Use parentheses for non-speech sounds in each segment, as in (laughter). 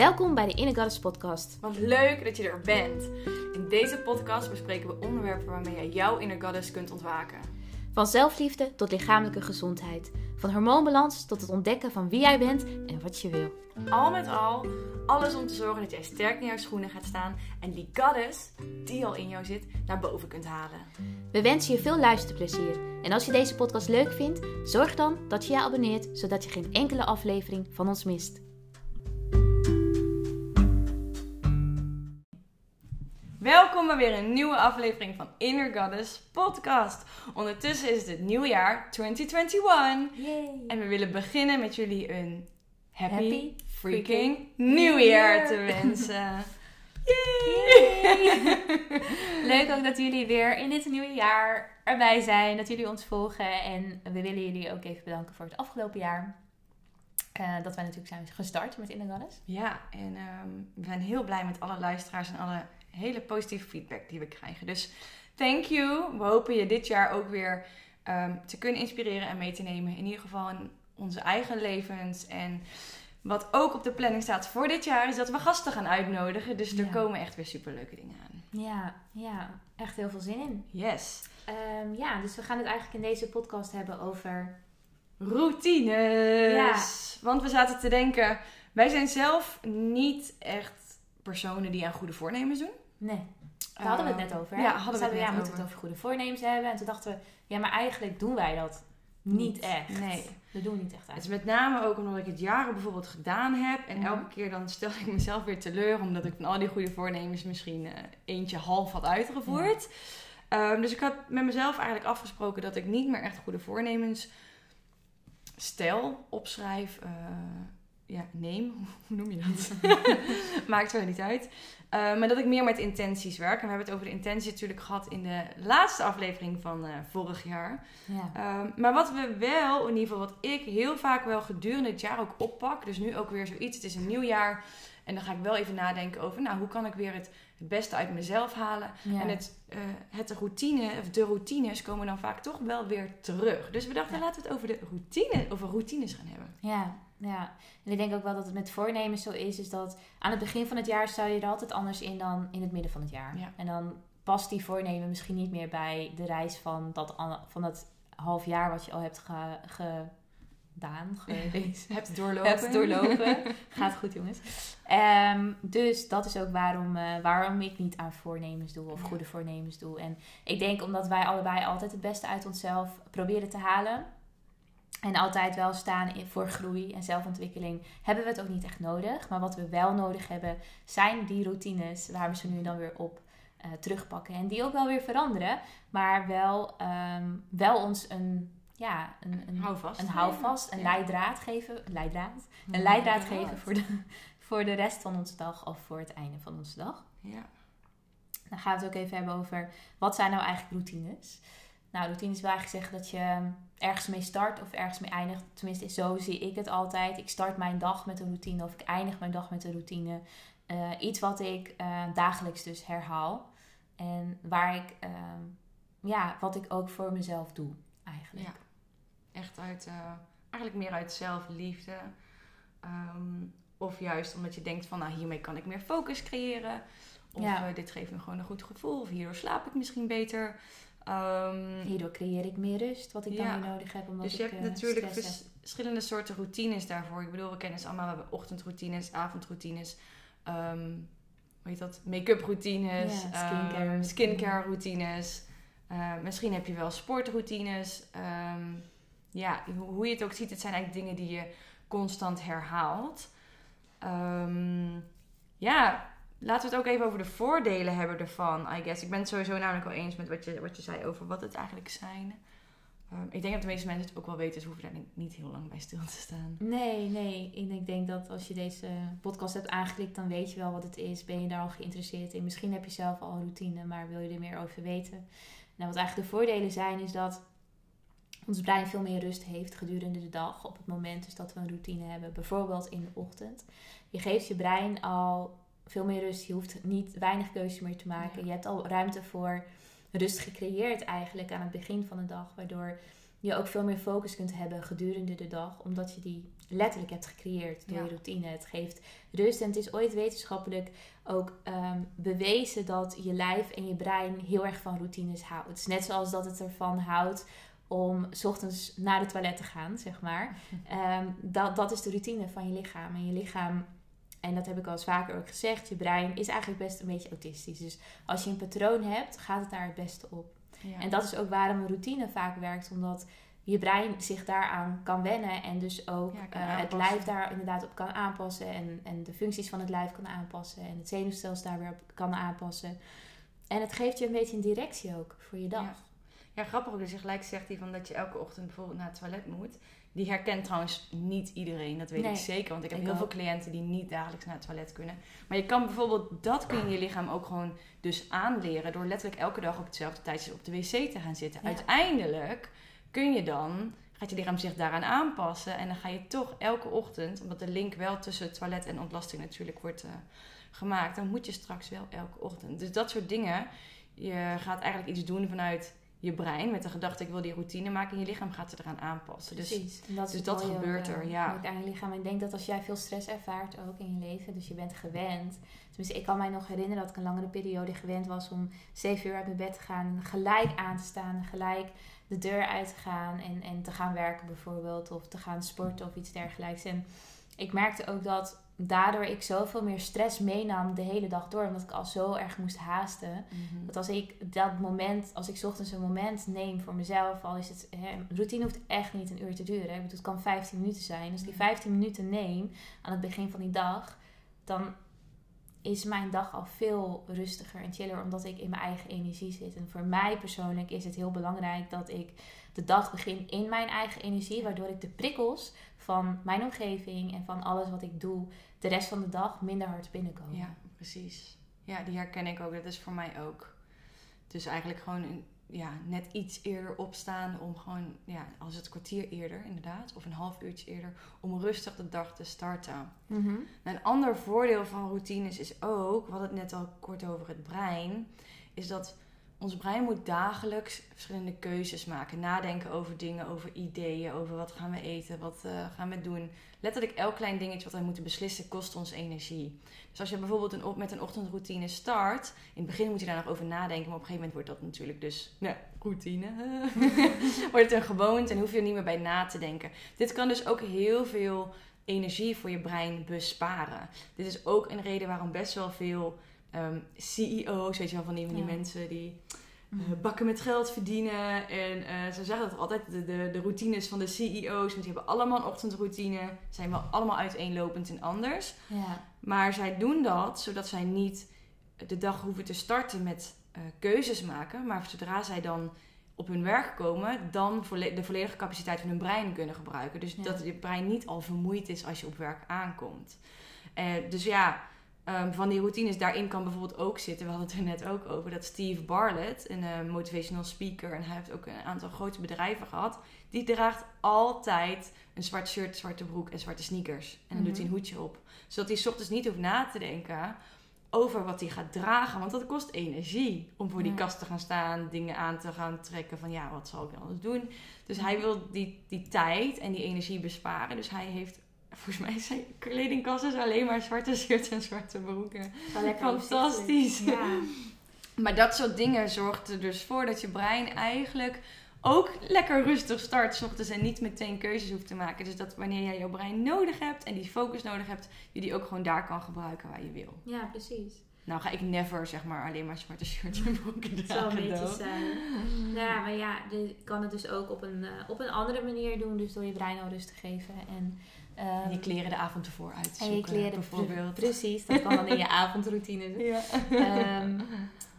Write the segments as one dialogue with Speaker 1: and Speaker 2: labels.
Speaker 1: Welkom bij de Inner Goddess podcast.
Speaker 2: Wat leuk dat je er bent. In deze podcast bespreken we onderwerpen waarmee jij jouw inner goddess kunt ontwaken.
Speaker 1: Van zelfliefde tot lichamelijke gezondheid. Van hormoonbalans tot het ontdekken van wie jij bent en wat je wil.
Speaker 2: Al met al, alles om te zorgen dat jij sterk in jouw schoenen gaat staan en die goddess, die al in jou zit, naar boven kunt halen.
Speaker 1: We wensen je veel luisterplezier. En als je deze podcast leuk vindt, zorg dan dat je je abonneert, zodat je geen enkele aflevering van ons mist.
Speaker 2: Welkom bij weer een nieuwe aflevering van Inner Goddess Podcast. Ondertussen is het nieuwe jaar 2021
Speaker 1: Yay.
Speaker 2: en we willen beginnen met jullie een happy,
Speaker 1: Happy
Speaker 2: freaking New Year. te wensen. (laughs)
Speaker 1: Yay. Leuk ook dat jullie weer in dit nieuwe jaar erbij zijn, dat jullie ons volgen. En we willen jullie ook even bedanken voor het afgelopen jaar. Eh, dat wij natuurlijk zijn gestart met Inner Goddess.
Speaker 2: Ja, en ehm, we zijn heel blij met alle luisteraars en alle hele positieve feedback die we krijgen. Dus thank you. We hopen je dit jaar ook weer ehm, te kunnen inspireren en mee te nemen. In ieder geval in onze eigen levens. En wat ook op de planning staat voor dit jaar is dat we gasten gaan uitnodigen. Dus er
Speaker 1: Ja.
Speaker 2: komen echt weer superleuke dingen aan.
Speaker 1: Ja, ja, echt heel veel zin in.
Speaker 2: Yes.
Speaker 1: Ehm, ja, dus we gaan het eigenlijk in deze podcast hebben over.
Speaker 2: Routines.
Speaker 1: Ja.
Speaker 2: Want we zaten te denken, wij zijn zelf niet echt personen die aan goede voornemens doen.
Speaker 1: Nee, daar hadden we het net over. Hè?
Speaker 2: Ja, hadden we het
Speaker 1: ja,
Speaker 2: net
Speaker 1: we moeten
Speaker 2: over.
Speaker 1: het over goede voornemens hebben. En toen dachten we, ja, maar eigenlijk doen wij dat niet
Speaker 2: Niet.
Speaker 1: echt.
Speaker 2: Nee.
Speaker 1: We doen niet echt
Speaker 2: Het is met name ook omdat ik het jaren bijvoorbeeld gedaan heb. En
Speaker 1: Mhm.
Speaker 2: elke keer dan stel ik mezelf weer teleur. Omdat ik van al die goede voornemens misschien eh, eentje half had uitgevoerd. Ehm, dus ik had met mezelf eigenlijk afgesproken dat ik niet meer echt goede voornemens stel, opschrijf, eh, ja, neem. (laughs) Hoe noem je dat? (laughs) Maakt verder niet uit. Eh, maar dat ik meer met intenties werk. En we hebben het over de intenties natuurlijk gehad in de laatste aflevering van eh, vorig jaar.
Speaker 1: Ja.
Speaker 2: Ehm, maar wat we wel, in ieder geval wat ik heel vaak wel gedurende het jaar ook oppak. Dus nu ook weer zoiets. Het is een nieuw jaar. En dan ga ik wel even nadenken over, nou, hoe kan ik weer het, het beste uit mezelf halen?
Speaker 1: Ja.
Speaker 2: En het, eh, het routine, of de routines komen dan vaak toch wel weer terug. Dus we dachten,
Speaker 1: Ja.
Speaker 2: laten we het over de routine, over routines gaan hebben.
Speaker 1: Ja, ja. En ik denk ook wel dat het met voornemens zo is, is dat aan het begin van het jaar stel je er altijd anders in dan in het midden van het jaar.
Speaker 2: Ja.
Speaker 1: En dan past die voornemen misschien niet meer bij de reis van dat, an- van dat half jaar wat je al hebt ge- gedaan, (laughs) geweest.
Speaker 2: Hebt doorlopen.
Speaker 1: hebt doorlopen. (laughs) Gaat goed, jongens. Ehm, dus dat is ook waarom, eh, waarom ik niet aan voornemens doe of goede voornemens doe. En ik denk omdat wij allebei altijd het beste uit onszelf proberen te halen. En altijd wel staan voor groei en zelfontwikkeling. Hebben we het ook niet echt nodig. Maar wat we wel nodig hebben, zijn die routines waar we ze nu dan weer op eh, terugpakken. En die ook wel weer veranderen. Maar wel, ehm, wel ons een, ja, een, een,
Speaker 2: Houvast.
Speaker 1: een houvast, een
Speaker 2: Ja.
Speaker 1: leidraad geven. Leidraad? Een
Speaker 2: Ja,
Speaker 1: leidraad geven voor de, (laughs) voor de rest van onze dag of voor het einde van onze dag.
Speaker 2: Ja.
Speaker 1: Dan gaan we het ook even hebben over wat zijn nou eigenlijk routines. Nou, routines wil eigenlijk zeggen dat je ergens mee start of ergens mee eindigt. Tenminste, zo zie ik het altijd. Ik start mijn dag met een routine of ik eindig mijn dag met een routine. Eh, iets wat ik eh, dagelijks dus herhaal. En waar ik, ehm, ja, wat ik ook voor mezelf doe eigenlijk.
Speaker 2: Ja. Echt uit, eh, eigenlijk meer uit zelfliefde. Ehm, of juist omdat je denkt van, nou hiermee kan ik meer focus creëren. Of
Speaker 1: Ja.
Speaker 2: dit geeft me gewoon een goed gevoel. Of hierdoor slaap ik misschien beter. Ehm,
Speaker 1: Hierdoor creëer ik meer rust, wat ik
Speaker 2: Ja.
Speaker 1: dan weer nodig heb. Omdat
Speaker 2: dus je
Speaker 1: ik,
Speaker 2: hebt
Speaker 1: eh,
Speaker 2: natuurlijk
Speaker 1: stress
Speaker 2: vers-
Speaker 1: heb.
Speaker 2: verschillende soorten routines daarvoor. Ik bedoel, we kennen ze allemaal. We hebben ochtendroutines, avondroutines. ehm hoe heet dat? Make-up routines.
Speaker 1: Ja, skincare
Speaker 2: ehm,
Speaker 1: routines.
Speaker 2: skincare routines. Eh, misschien heb je wel sportroutines. Ja, hoe, hoe je het ook ziet, het zijn eigenlijk dingen die je constant herhaalt. Ja, laten we het ook even over de voordelen hebben ervan, I guess. Ik ben het sowieso namelijk wel eens met wat je, wat je zei over wat het eigenlijk zijn. Ehm, ik denk dat de meeste mensen het ook wel weten, dus hoeven daar niet- heel lang bij stil te staan.
Speaker 1: Nee, nee. En ik denk dat als je deze podcast hebt aangeklikt, dan weet je wel wat het is. Ben je daar al geïnteresseerd in? Misschien heb je zelf al een routine, maar wil je er meer over weten? Nou, wat eigenlijk de voordelen zijn, is dat ons brein veel meer rust heeft gedurende de dag. Op het moment dus dat we een routine hebben, bijvoorbeeld in de ochtend. Je geeft je brein al veel meer rust. Je hoeft niet weinig keuzes meer te maken. Je hebt al ruimte voor rust gecreëerd eigenlijk aan het begin van de dag. Waardoor je ook veel meer focus kunt hebben gedurende de dag, omdat je die letterlijk hebt gecreëerd door
Speaker 2: Ja.
Speaker 1: je routine. Het geeft rust en het is ooit wetenschappelijk ook ehm, bewezen dat je lijf en je brein heel erg van routines houdt. Het is net zoals dat het ervan houdt om 's ochtends naar de toilet te gaan, zeg maar. (laughs) Ehm, dat, dat is de routine van je lichaam. En je lichaam, en dat heb ik al eens vaker ook gezegd, je brein is eigenlijk best een beetje autistisch. Dus als je een patroon hebt, gaat het daar het beste op.
Speaker 2: Ja.
Speaker 1: En dat is ook waarom een routine vaak werkt, omdat je brein zich daaraan kan wennen en dus ook
Speaker 2: Ja,
Speaker 1: eh, het lijf daar inderdaad op kan aanpassen en, en de functies van het lijf kan aanpassen en het zenuwstelsel daar weer op kan aanpassen. En het geeft je een beetje een directie ook voor je dag.
Speaker 2: Ja. Ja, grappig ook dat je gelijk zegt die van dat je elke ochtend bijvoorbeeld naar het toilet moet. Die herkent trouwens niet iedereen, dat weet
Speaker 1: Nee,
Speaker 2: ik zeker. Want ik heb
Speaker 1: ik
Speaker 2: heel veel cliënten die niet dagelijks naar het toilet kunnen. Maar je kan bijvoorbeeld, dat kun je je lichaam ook gewoon dus aanleren. Door letterlijk elke dag op hetzelfde tijdje op de wc te gaan zitten.
Speaker 1: Ja.
Speaker 2: Uiteindelijk kun je dan, gaat je lichaam zich daaraan aanpassen. En dan ga je toch elke ochtend, omdat de link wel tussen het toilet en ontlasting natuurlijk wordt eh, gemaakt. Dan moet je straks wel elke ochtend. Dus dat soort dingen. Je gaat eigenlijk iets doen vanuit je brein met de gedachte ik wil die routine maken en je lichaam gaat zich eraan aanpassen. Dus
Speaker 1: Precies. En dat
Speaker 2: dus dat
Speaker 1: mooie
Speaker 2: gebeurt
Speaker 1: eh,
Speaker 2: er, ja.
Speaker 1: ook aan je lichaam. En ik denk dat als jij veel stress ervaart ook in je leven, dus je bent gewend. Tenminste, ik kan mij nog herinneren dat ik een langere periode gewend was om zeven uur uit mijn bed te gaan en gelijk aan te staan gelijk de deur uit te gaan en, en te gaan werken bijvoorbeeld of te gaan sporten of iets dergelijks. En ik merkte ook dat daardoor ik zoveel meer stress meenam de hele dag door, omdat ik al zo erg moest haasten.
Speaker 2: Mhm.
Speaker 1: Dat als ik dat moment, als ik ochtends een moment neem voor mezelf, al is het, hè, routine hoeft echt niet een uur te duren. Ik bedoel, het kan 15 minuten zijn. Als ik die 15 minuten neem aan het begin van die dag, dan is mijn dag al veel rustiger en chiller, omdat ik in mijn eigen energie zit. En voor mij persoonlijk is het heel belangrijk dat ik de dag begin in mijn eigen energie, waardoor ik de prikkels van mijn omgeving en van alles wat ik doe, de rest van de dag minder hard binnenkomen.
Speaker 2: Ja, precies. Ja, die herken ik ook. Dat is voor mij ook. Dus eigenlijk gewoon ja, net iets eerder opstaan om gewoon, ja, als het kwartier eerder inderdaad, of een half uurtje eerder, om rustig de dag te starten.
Speaker 1: Mhm.
Speaker 2: Een ander voordeel van routines is ook, we hadden het net al kort over het brein, is dat ons brein moet dagelijks verschillende keuzes maken. Nadenken over dingen, over ideeën, over wat gaan we eten, wat eh, gaan we doen. Letterlijk elk klein dingetje wat wij moeten beslissen kost ons energie. Dus als je bijvoorbeeld een, op- met een ochtendroutine start, in het begin moet je daar nog over nadenken, maar op een gegeven moment wordt dat natuurlijk dus, nou, routine. (laughs) wordt het een gewoonte en hoef je er niet meer bij na te denken. Dit kan dus ook heel veel energie voor je brein besparen. Dit is ook een reden waarom best wel veel ehm, CEO's, weet je wel, van die, die mensen die bakken met geld verdienen. En eh, ze zeggen dat altijd, de, de, de routines van de CEO's, want die hebben allemaal een ochtendroutine, zijn wel allemaal uiteenlopend en anders.
Speaker 1: Ja.
Speaker 2: Maar zij doen dat zodat zij niet de dag hoeven te starten met eh, keuzes maken. Maar zodra zij dan op hun werk komen, dan volle- de volledige capaciteit van hun brein kunnen gebruiken. Dus
Speaker 1: Ja.
Speaker 2: dat je brein niet al vermoeid is als je op werk aankomt. Eh, dus ja, ehm, van die routines daarin kan bijvoorbeeld ook zitten. We hadden het er net ook over dat Steve Bartlett, een eh, motivational speaker, en hij heeft ook een aantal grote bedrijven gehad. Die draagt altijd een zwart shirt, zwarte broek en zwarte sneakers. En dan doet hij een
Speaker 1: Mhm.
Speaker 2: hoedje op. Zodat hij ochtends niet hoeft na te denken over wat hij gaat dragen. Want dat kost energie om voor die
Speaker 1: Ja.
Speaker 2: kast te gaan staan, dingen aan te gaan trekken. Van ja, wat zal ik anders doen? Dus hij wil die, die tijd en die energie besparen. Dus hij heeft, volgens mij zijn kledingkasten alleen maar zwarte shirts en zwarte broeken. Fantastisch.
Speaker 1: Ja.
Speaker 2: Maar dat soort dingen zorgt er dus voor dat je brein eigenlijk ook lekker rustig start 's ochtends en niet meteen keuzes hoeft te maken. Dus dat wanneer jij jouw brein nodig hebt en die focus nodig hebt, je die ook gewoon daar kan gebruiken waar je wil.
Speaker 1: ja, precies.
Speaker 2: Nou ga ik never zeg maar alleen maar zwarte shirts en broeken
Speaker 1: zal een
Speaker 2: dragen.
Speaker 1: beetje zijn. Nou ja, maar ja, je kan het dus ook op een, eh, op een andere manier doen. Dus door je brein al rust te geven. En, ehm,
Speaker 2: En je kleren de avond ervoor uit te
Speaker 1: en je kleren
Speaker 2: bijvoorbeeld.
Speaker 1: pre- Precies, dat kan dan in je (laughs) avondroutine.
Speaker 2: Ja.
Speaker 1: Ehm,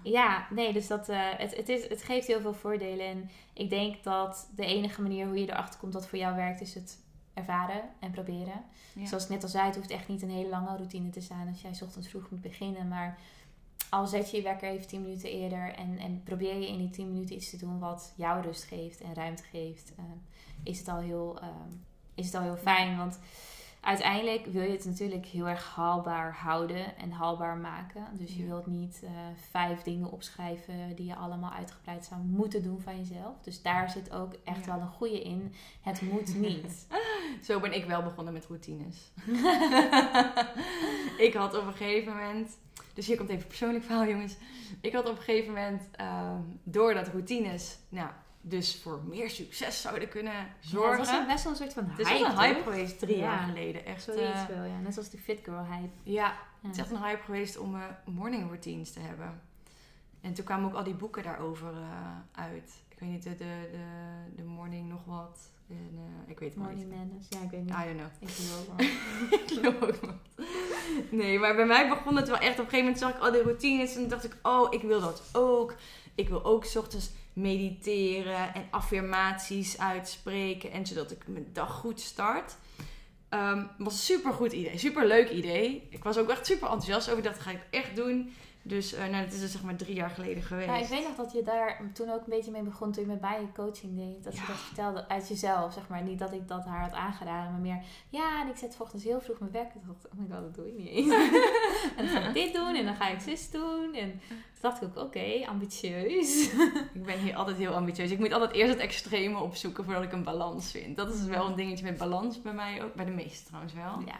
Speaker 1: ja, nee, dus dat, eh, het, het, is, het geeft heel veel voordelen. En ik denk dat de enige manier hoe je erachter komt wat voor jou werkt, is het ervaren en proberen.
Speaker 2: Ja.
Speaker 1: Zoals ik net al zei, het hoeft echt niet een hele lange routine te zijn als jij 's ochtends vroeg moet beginnen. Maar al zet je je wekker even 10 minuten eerder en, en probeer je in die 10 minuten iets te doen wat jou rust geeft en ruimte geeft, eh, is, het al heel, eh, is het al heel fijn. Want uiteindelijk wil je het natuurlijk heel erg haalbaar houden en haalbaar maken. Dus je wilt niet eh, vijf dingen opschrijven die je allemaal uitgebreid zou moeten doen van jezelf. Dus daar zit ook echt
Speaker 2: Ja.
Speaker 1: wel een goede in. Het moet (laughs) niet.
Speaker 2: Zo ben ik wel begonnen met routines. (laughs) ik had op een gegeven moment. Dus hier komt even een persoonlijk verhaal, jongens. Ik had op een gegeven moment, ehm, doordat routines, nou, dus voor meer succes zouden kunnen zorgen.
Speaker 1: het was best wel een soort van
Speaker 2: het is
Speaker 1: hype,
Speaker 2: wel een hype
Speaker 1: toch?
Speaker 2: geweest drie
Speaker 1: Ja.
Speaker 2: jaar geleden. Echt,
Speaker 1: Zoiets
Speaker 2: eh,
Speaker 1: wel, ja. Net zoals de Fit Girl hype.
Speaker 2: ja, het is echt een hype geweest om eh, morning routines te hebben. En toen kwamen ook al die boeken daarover eh, uit. Ik weet niet, de, de, de, de morning nog wat. En, ik weet het
Speaker 1: Morning
Speaker 2: niet.
Speaker 1: Madness. Ja, ik weet niet.
Speaker 2: I don't know.
Speaker 1: Ik (laughs) ook wel.
Speaker 2: Ik loop ook wat. Nee, maar bij mij begon het wel echt. Op een gegeven moment zag ik al die routines. En dacht ik, oh, ik wil dat ook. Ik wil ook 's ochtends mediteren en affirmaties uitspreken. En zodat ik mijn dag goed start. Ehm was een super goed idee. Super leuk idee. Ik was ook echt super enthousiast over. Dat ga ik echt doen. Dus eh, nou, dat is dus zeg maar drie jaar geleden geweest.
Speaker 1: Ik weet nog dat je daar toen ook een beetje mee begon toen je met bij je coaching deed. Dat je
Speaker 2: Ja.
Speaker 1: dat vertelde uit jezelf, zeg maar. Niet dat ik dat haar had aangeraden, maar meer... Ja, en ik zet 's ochtends heel vroeg mijn wekker. Toen dacht ik, oh my god, dat doe ik niet eens. (laughs) en dan ga ik dit doen en dan ga ik zus doen. En toen dacht ik ook, oké, ambitieus. (laughs)
Speaker 2: Ik ben hier altijd heel ambitieus. Ik moet altijd eerst het extreme opzoeken voordat ik een balans vind. Dat is wel een dingetje met balans bij mij ook. Bij de meesten trouwens wel.
Speaker 1: ja.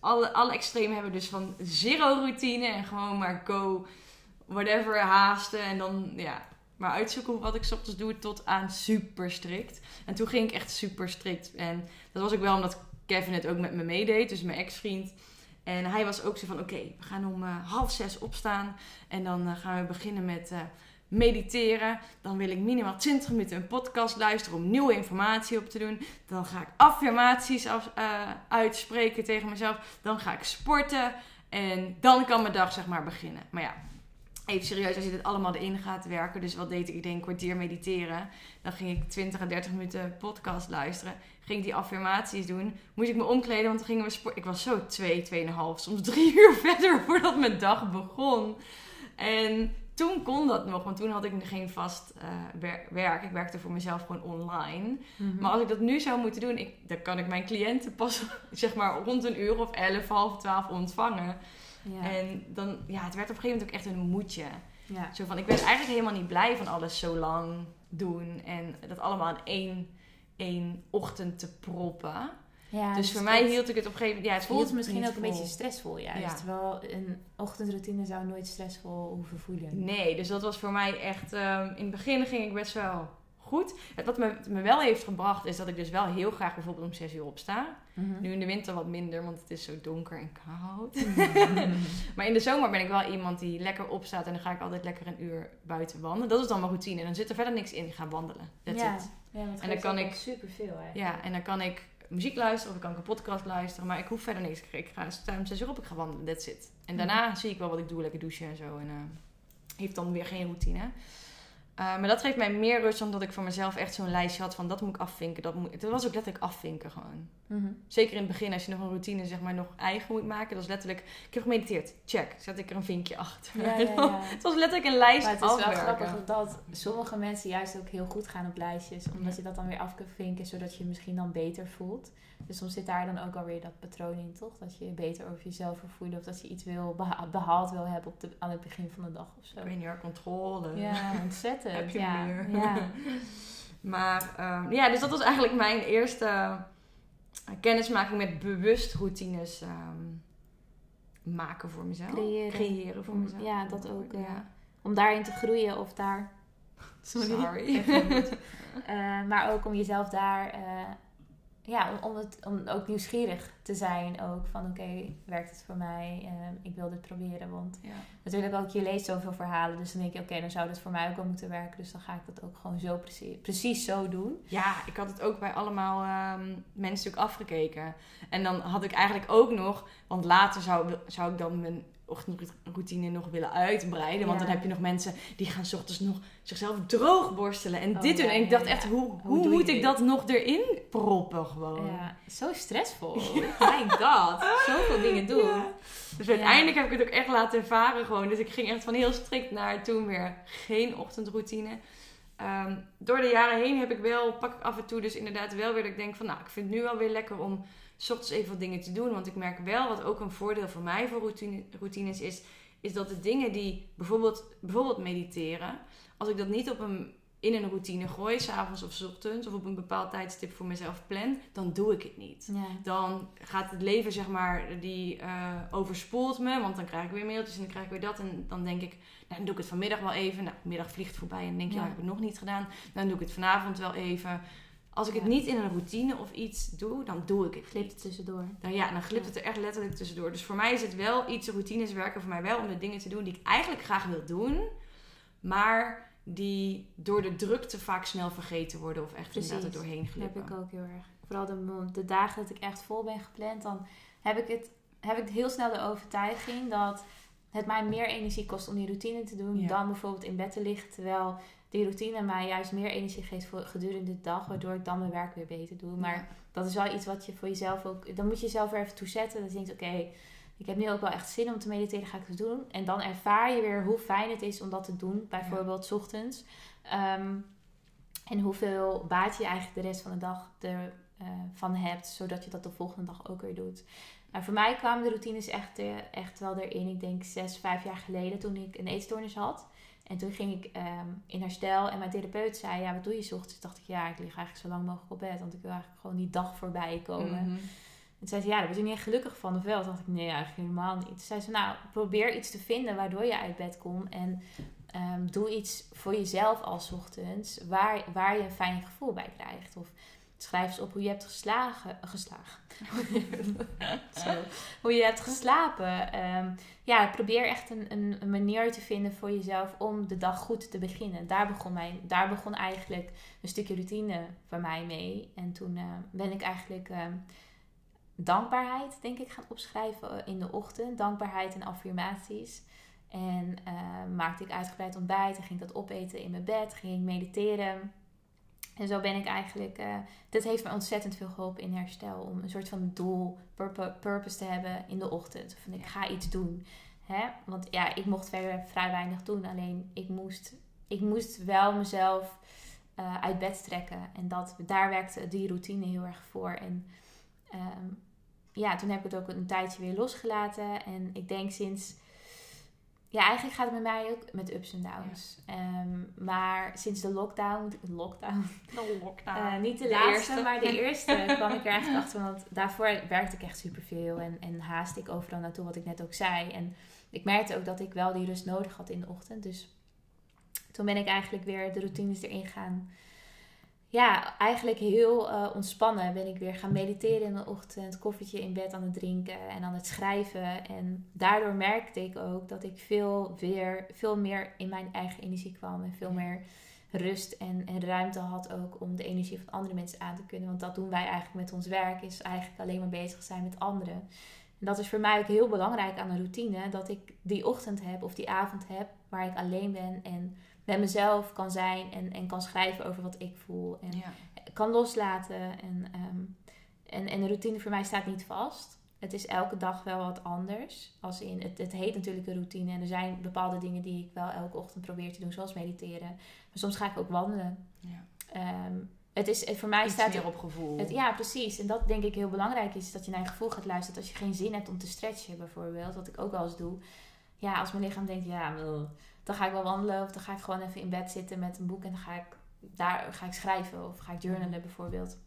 Speaker 2: Alle, alle extremen hebben dus van zero routine en gewoon maar go whatever haasten en dan ja maar uitzoeken wat ik ochtends doe tot aan super strikt. En toen ging ik echt super strikt en dat was ook wel omdat Kevin het ook met me meedeed, dus mijn ex-vriend. En hij was ook zo van oké, we gaan om eh, half zes opstaan en dan eh, gaan we beginnen met eh, mediteren. Dan wil ik minimaal 20 minuten een podcast luisteren om nieuwe informatie op te doen. Dan ga ik affirmaties af, eh, uitspreken tegen mezelf. Dan ga ik sporten. En dan kan mijn dag zeg maar beginnen. Maar ja, even serieus, als je dit allemaal erin gaat werken. Dus wat deed ik? Ik een kwartier mediteren. Dan ging ik 20 à 30 minuten podcast luisteren. Ging ik die affirmaties doen. Moest ik me omkleden, want dan gingen we sporten. Ik was zo twee, tweeënhalf, soms drie (laughs) uur verder voordat mijn dag begon. En toen kon dat nog, want toen had ik nog geen vast eh, wer- werk. Ik werkte voor mezelf gewoon online.
Speaker 1: Mhm.
Speaker 2: Maar als ik dat nu zou moeten doen, ik, dan kan ik mijn cliënten pas (laughs) zeg maar rond een uur of elf, half twaalf ontvangen.
Speaker 1: ja.
Speaker 2: En dan, ja, het werd op een gegeven moment ook echt een moedje.
Speaker 1: ja.
Speaker 2: Zo van, ik ben eigenlijk helemaal niet blij van alles zo lang doen en dat allemaal in één, één ochtend te proppen.
Speaker 1: Ja,
Speaker 2: dus voor mij hield ik het op een gegeven moment, ja, het
Speaker 1: voelt misschien ook een beetje stressvol juist.
Speaker 2: Ja.
Speaker 1: Terwijl een ochtendroutine zou nooit stressvol hoeven voelen.
Speaker 2: Nee, dus dat was voor mij echt. ehm, in het begin ging ik best wel goed. Het, wat me, me wel heeft gebracht, is dat ik dus wel heel graag bijvoorbeeld om 6 uur opsta.
Speaker 1: Mhm.
Speaker 2: Nu in de winter wat minder, want het is zo donker en koud. (laughs) maar in de zomer ben ik wel iemand die lekker opstaat en dan ga ik altijd lekker een uur buiten wandelen. Dat is dan mijn routine. En dan zit er verder niks in. Ik ga wandelen. That's
Speaker 1: ja.
Speaker 2: it.
Speaker 1: Ja,
Speaker 2: En dan kan ik-
Speaker 1: superveel eigenlijk.
Speaker 2: Ja, en dan kan ik muziek luisteren of ik kan een podcast luisteren. Maar ik hoef verder niks. Ik ga sta om 6 uur op, ik ga wandelen. That's it. En daarna zie ik wel wat ik doe. Lekker douchen en zo. En eh, heeft dan weer geen routine. Eh, maar dat geeft mij meer rust dan dat ik voor mezelf echt zo'n lijstje had van dat moet ik afvinken. Dat, moet, dat was ook letterlijk afvinken gewoon.
Speaker 1: Mhm.
Speaker 2: Zeker in het begin als je nog een routine zeg maar nog eigen moet maken. Dat is letterlijk, ik heb gemediteerd. Check. Zet ik er een vinkje achter.
Speaker 1: Ja, ja, ja. (laughs)
Speaker 2: het was letterlijk een lijst
Speaker 1: Maar het is wel grappig dat sommige mensen juist ook heel goed gaan op lijstjes. Omdat je dat dan weer af kunt vinken, zodat je je misschien dan beter voelt. Dus soms zit daar dan ook alweer dat patroon in, toch? Dat je je beter over jezelf wil voelen. Of dat je iets wil beha- behaald wil hebben op de, aan het begin van de dag of zo.
Speaker 2: Ik weet niet hoor, controle.
Speaker 1: Ja, ontzettend.
Speaker 2: Heb je
Speaker 1: ja.
Speaker 2: meer?
Speaker 1: Ja. (laughs)
Speaker 2: Maar ehm, ja, dus dat was eigenlijk mijn eerste eh, kennismaking met bewust routines ehm, maken voor mezelf.
Speaker 1: Creëren.
Speaker 2: Creëren voor mezelf.
Speaker 1: ja, dat ook, eh,
Speaker 2: Ja.
Speaker 1: Om daarin te groeien of daar... (laughs)
Speaker 2: Sorry. (laughs)
Speaker 1: Eh, maar ook om jezelf daar... ja, om, om, het, om ook nieuwsgierig te zijn ook. Van oké, werkt het voor mij? Eh, ik wil dit proberen. Want
Speaker 2: Ja.
Speaker 1: natuurlijk ook, je leest zoveel verhalen. Dus dan denk je, oké, dan zou dit voor mij ook wel moeten werken. Dus dan ga ik dat ook gewoon zo precies, precies zo doen.
Speaker 2: Ja, ik had het ook bij allemaal ehm, mensen natuurlijk afgekeken. En dan had ik eigenlijk ook nog, want later zou, zou ik dan mijn ochtendroutine nog willen uitbreiden. Want
Speaker 1: Ja.
Speaker 2: dan heb je nog mensen die gaan ochtends nog zichzelf droog borstelen en
Speaker 1: Oh,
Speaker 2: dit doen.
Speaker 1: ja,
Speaker 2: En ik dacht
Speaker 1: ja.
Speaker 2: echt, hoe,
Speaker 1: Hoe
Speaker 2: moet ik
Speaker 1: dit?
Speaker 2: dat nog erin proppen gewoon?
Speaker 1: Ja, zo stressvol. (laughs) My god, zoveel dingen doen.
Speaker 2: Dus uiteindelijk heb ik het ook echt laten ervaren gewoon. Dus ik ging echt van heel strikt naar toen weer geen ochtendroutine. Ehm, door de jaren heen heb ik wel, pak ik af en toe dus inderdaad wel weer dat ik denk van... Nou, ik vind het nu wel weer lekker om s ochtends even wat dingen te doen. Want ik merk wel, wat ook een voordeel voor mij voor routine, routines is, is dat de dingen die bijvoorbeeld, bijvoorbeeld mediteren, als ik dat niet op een, in een routine gooi, s'avonds of s ochtends, of op een bepaald tijdstip voor mezelf plan, dan doe ik het niet.
Speaker 1: Ja.
Speaker 2: Dan gaat het leven, zeg maar, die eh, overspoelt me, want dan krijg ik weer mailtjes en dan krijg ik weer dat. En dan denk ik, nou, dan doe ik het vanmiddag wel even. Nou, middag vliegt voorbij en denk je,
Speaker 1: Ja.
Speaker 2: nou, ik heb het nog niet gedaan. Dan doe ik het vanavond wel even. Als ik het niet in een routine of iets doe, dan doe ik het
Speaker 1: Glipt het tussendoor.
Speaker 2: Dan, ja, dan glipt het er echt letterlijk tussendoor. Dus voor mij is het wel iets, routines werken voor mij wel om de dingen te doen die ik eigenlijk graag wil doen. Maar die door de drukte vaak snel vergeten worden of echt
Speaker 1: Precies.
Speaker 2: inderdaad er doorheen
Speaker 1: Dat heb
Speaker 2: glippen.
Speaker 1: ik ook heel erg. Vooral de, de dagen dat ik echt vol ben gepland, dan heb ik, het, heb ik heel snel de overtuiging dat het mij meer energie kost om die routine te doen
Speaker 2: Ja.
Speaker 1: dan bijvoorbeeld in bed te liggen. Terwijl die routine mij juist meer energie geeft voor gedurende de dag, waardoor ik dan mijn werk weer beter doe. Maar
Speaker 2: Ja.
Speaker 1: dat is wel iets wat je voor jezelf ook. Dan moet je jezelf er even toe zetten. Dat je denkt, oké, ik heb nu ook wel echt zin om te mediteren, ga ik het doen. En dan ervaar je weer hoe fijn het is om dat te doen. Bijvoorbeeld 's ochtends. Ehm, en hoeveel baat je eigenlijk de rest van de dag ervan van hebt, zodat je dat de volgende dag ook weer doet. Nou, voor mij kwamen de routines echt, eh, echt wel erin. Ik denk zes, vijf jaar geleden toen ik een eetstoornis had. En toen ging ik ehm, in herstel en mijn therapeut zei, ja, wat doe je 's ochtends? Dacht ik, ja, ik lig eigenlijk zo lang mogelijk op bed, want ik wil eigenlijk gewoon die dag voorbij komen.
Speaker 2: Mhm.
Speaker 1: En toen zei ze, ja, daar word je niet echt gelukkig van, of wel? Toen dacht ik, nee, eigenlijk helemaal niet. Toen zei ze, nou, probeer iets te vinden waardoor je uit bed komt. En ehm, doe iets voor jezelf als ochtends, waar, waar je een fijn gevoel bij krijgt. Of schrijf eens op hoe je hebt geslagen. geslagen. (laughs) Zo. Hoe je hebt geslapen. Ehm, ja, probeer echt een, een, een manier te vinden voor jezelf om de dag goed te beginnen. Daar begon, mijn, daar begon eigenlijk een stukje routine voor mij mee. En toen eh, ben ik eigenlijk ehm, dankbaarheid, denk ik, gaan opschrijven in de ochtend. Dankbaarheid en affirmaties. En eh, maakte ik uitgebreid ontbijt en ging dat opeten in mijn bed. Ging ik mediteren. En zo ben ik eigenlijk... eh dit heeft me ontzettend veel geholpen in herstel. Om een soort van doel, purpo- purpose te hebben in de ochtend. Van ik ga iets doen. Hè? Want ja, ik mocht verder vrij weinig doen. Alleen ik moest, ik moest wel mezelf eh, uit bed trekken. En dat, daar werkte die routine heel erg voor. En ehm, ja, toen heb ik het ook een tijdje weer losgelaten. En ik denk sinds... Ja, eigenlijk gaat het met mij ook met ups en downs. Ehm, maar sinds de lockdown... Lockdown?
Speaker 2: De lockdown.
Speaker 1: Eh, niet de,
Speaker 2: De
Speaker 1: laatste,
Speaker 2: eerste.
Speaker 1: maar de (laughs) eerste kwam ik er eigenlijk achter. Want daarvoor werkte ik echt superveel. En, en haastte ik overal naartoe, wat ik net ook zei. En ik merkte ook dat ik wel die rust nodig had in de ochtend. Dus toen ben ik eigenlijk weer de routines erin gaan... Ja, eigenlijk heel eh, ontspannen ben ik weer gaan mediteren in de ochtend. Koffietje in bed aan het drinken en aan het schrijven. En daardoor merkte ik ook dat ik veel, weer, veel meer in mijn eigen energie kwam. En veel meer rust en, en ruimte had ook om de energie van andere mensen aan te kunnen. Want dat doen wij eigenlijk met ons werk, is eigenlijk alleen maar bezig zijn met anderen. En dat is voor mij ook heel belangrijk aan een routine, dat ik die ochtend heb of die avond heb waar ik alleen ben en met mezelf kan zijn en, en kan schrijven over wat ik voel en
Speaker 2: ja.
Speaker 1: kan loslaten. En, ehm, en, en de routine voor mij staat niet vast. Het is elke dag wel wat anders. Als in, het, het heet natuurlijk een routine. En er zijn bepaalde dingen die ik wel elke ochtend probeer te doen, zoals mediteren. Maar soms ga ik ook wandelen.
Speaker 2: Ja.
Speaker 1: Ehm, het is, het, voor mij
Speaker 2: Iets
Speaker 1: staat
Speaker 2: meer op gevoel.
Speaker 1: het, ja, precies. En dat denk ik heel belangrijk is, dat je naar je gevoel gaat luisteren. Als je geen zin hebt om te stretchen bijvoorbeeld, wat ik ook wel eens doe. Ja, als mijn lichaam denkt, ja, dan ga ik wel wandelen. Of dan ga ik gewoon even in bed zitten met een boek en dan ga ik, daar ga ik schrijven. Of ga ik journalen bijvoorbeeld.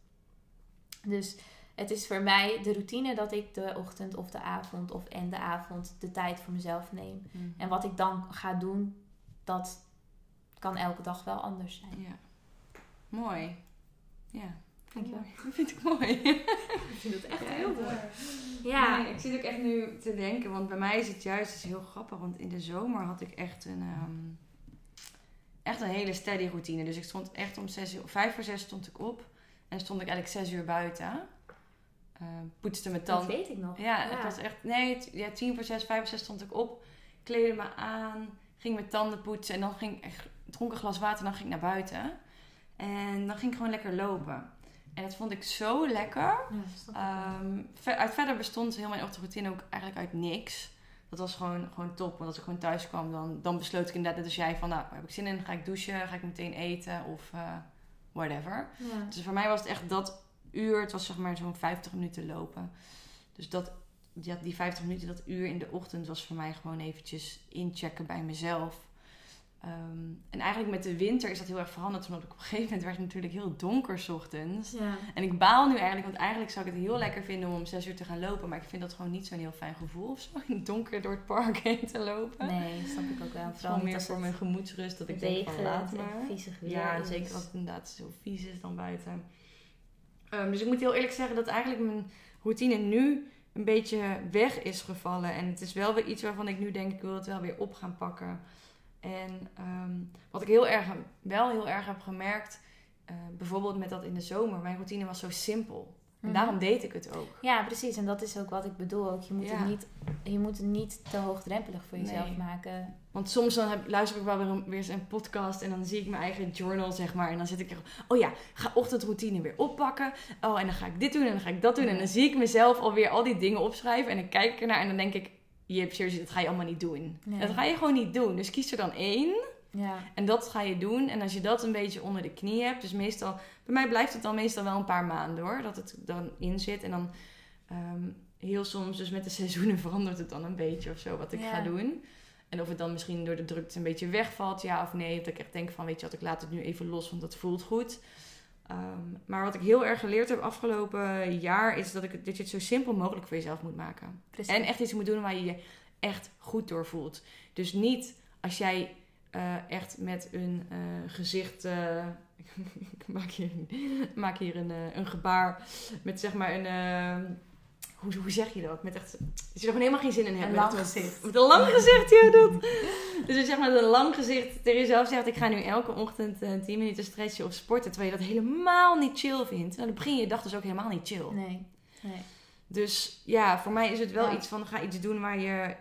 Speaker 1: Dus het is voor mij de routine dat ik de ochtend of de avond of en de avond de tijd voor mezelf neem.
Speaker 2: Mhm.
Speaker 1: En wat ik dan ga doen, dat kan elke dag wel anders zijn.
Speaker 2: Ja. Mooi. Ja.
Speaker 1: Dankjewel.
Speaker 2: Dat vind ik mooi.
Speaker 1: Ik vind het echt
Speaker 2: heel
Speaker 1: mooi.
Speaker 2: Ja. Nee, ik zit ook echt nu te denken, want bij mij is het juist is heel grappig. Want in de zomer had ik echt een, ehm, echt een hele steady routine. Dus ik stond echt om zes uur, vijf voor zes stond ik op. En stond ik eigenlijk zes uur buiten. Eh, poetste mijn
Speaker 1: Dat
Speaker 2: tanden.
Speaker 1: weet ik nog.
Speaker 2: Ja, het was echt... Nee, ja, tien voor zes, vijf voor zes stond ik op. Kleedde me aan. Ging mijn tanden poetsen. En dan ging ik... echt- Dronk een glas water en dan ging ik naar buiten. En dan ging ik gewoon lekker lopen. En dat vond ik zo lekker.
Speaker 1: Ja, dat.
Speaker 2: Ehm, ver- uit verder bestond heel mijn ochtendroutine ook eigenlijk uit niks. Dat was gewoon, gewoon top. Want als ik gewoon thuis kwam, dan, dan besloot ik inderdaad net als jij van... Nou, heb ik zin in? Ga ik douchen? Ga ik meteen eten? Of eh, whatever.
Speaker 1: Ja.
Speaker 2: Dus voor mij was het echt dat uur. Het was zeg maar zo'n 50 minuten lopen. Dus dat, die 50 minuten, dat uur in de ochtend was voor mij gewoon eventjes inchecken bij mezelf. Ehm, en eigenlijk met de winter is dat heel erg veranderd. Omdat op een gegeven moment werd het natuurlijk heel donker 's ochtends.
Speaker 1: Ja.
Speaker 2: En ik baal nu eigenlijk, want eigenlijk zou ik het heel lekker vinden om om 6 uur te gaan lopen. Maar ik vind dat gewoon niet zo'n heel fijn gevoel of zo. (laughs) In het donker door het park heen te lopen.
Speaker 1: Nee, snap ik ook wel.
Speaker 2: Het is
Speaker 1: Vooral
Speaker 2: gewoon meer voor mijn gemoedsrust dat ik denk van laat maar.
Speaker 1: viezig weer
Speaker 2: Ja, zeker als het inderdaad zo vies is dan buiten. Ehm, dus ik moet heel eerlijk zeggen dat eigenlijk mijn routine nu een beetje weg is gevallen. En het is wel weer iets waarvan ik nu denk, ik wil het wel weer op gaan pakken. En ehm, wat ik heel erg, wel heel erg heb gemerkt, eh, bijvoorbeeld met dat in de zomer, mijn routine was zo simpel. En
Speaker 1: Mhm.
Speaker 2: daarom deed ik het ook.
Speaker 1: Ja, precies. En dat is ook wat ik bedoel. Ook, je, moet
Speaker 2: Ja.
Speaker 1: het niet, je moet het niet te hoogdrempelig voor jezelf
Speaker 2: Nee.
Speaker 1: maken.
Speaker 2: Want soms dan heb, luister ik wel weer, een, weer eens een podcast en dan zie ik mijn eigen journal, zeg maar. En dan zit ik er, oh ja, ga ochtendroutine weer oppakken. Oh, en dan ga ik dit doen en dan ga ik dat doen. En dan zie ik mezelf alweer al die dingen opschrijven. En dan kijk ik ernaar en dan denk ik, je hebt serieus, dat ga je allemaal niet doen.
Speaker 1: Nee.
Speaker 2: Dat ga je gewoon niet doen. Dus kies er dan één
Speaker 1: Ja,
Speaker 2: en dat ga je doen. En als je dat een beetje onder de knie hebt, dus meestal, bij mij blijft het dan meestal wel een paar maanden hoor, dat het dan in zit. En dan ehm, heel soms, dus met de seizoenen (laughs) verandert het dan een beetje of zo wat ik
Speaker 1: Ja.
Speaker 2: ga doen. En of het dan misschien door de drukte een beetje wegvalt, ja of nee. Dat ik echt denk van, weet je wat, ik laat het nu even los, want dat voelt goed. Ehm, maar wat ik heel erg geleerd heb afgelopen jaar, is dat, ik, dat je het zo simpel mogelijk voor jezelf moet maken.
Speaker 1: precies.
Speaker 2: En echt iets moet doen waar je je echt goed door voelt. Dus niet als jij eh, echt met een eh, gezicht. eh, (laughs) ik maak hier, maak hier een, een gebaar. Met zeg maar een. Hoe, hoe zeg je dat? Met echt. Dat je er gewoon helemaal geen zin in hebt.
Speaker 1: Een lang gezicht.
Speaker 2: Met een lang gezicht, ja, dat. Dus zeg maar met een lang gezicht tegen jezelf zegt: Ik ga nu elke ochtend eh 10 minuten stretchen of sporten. Terwijl je dat helemaal niet chill vindt. Nou, dan begin je je dag dus ook helemaal niet chill.
Speaker 1: Nee. nee.
Speaker 2: Dus ja, voor mij is het wel
Speaker 1: Ja.
Speaker 2: iets van ga iets doen waar je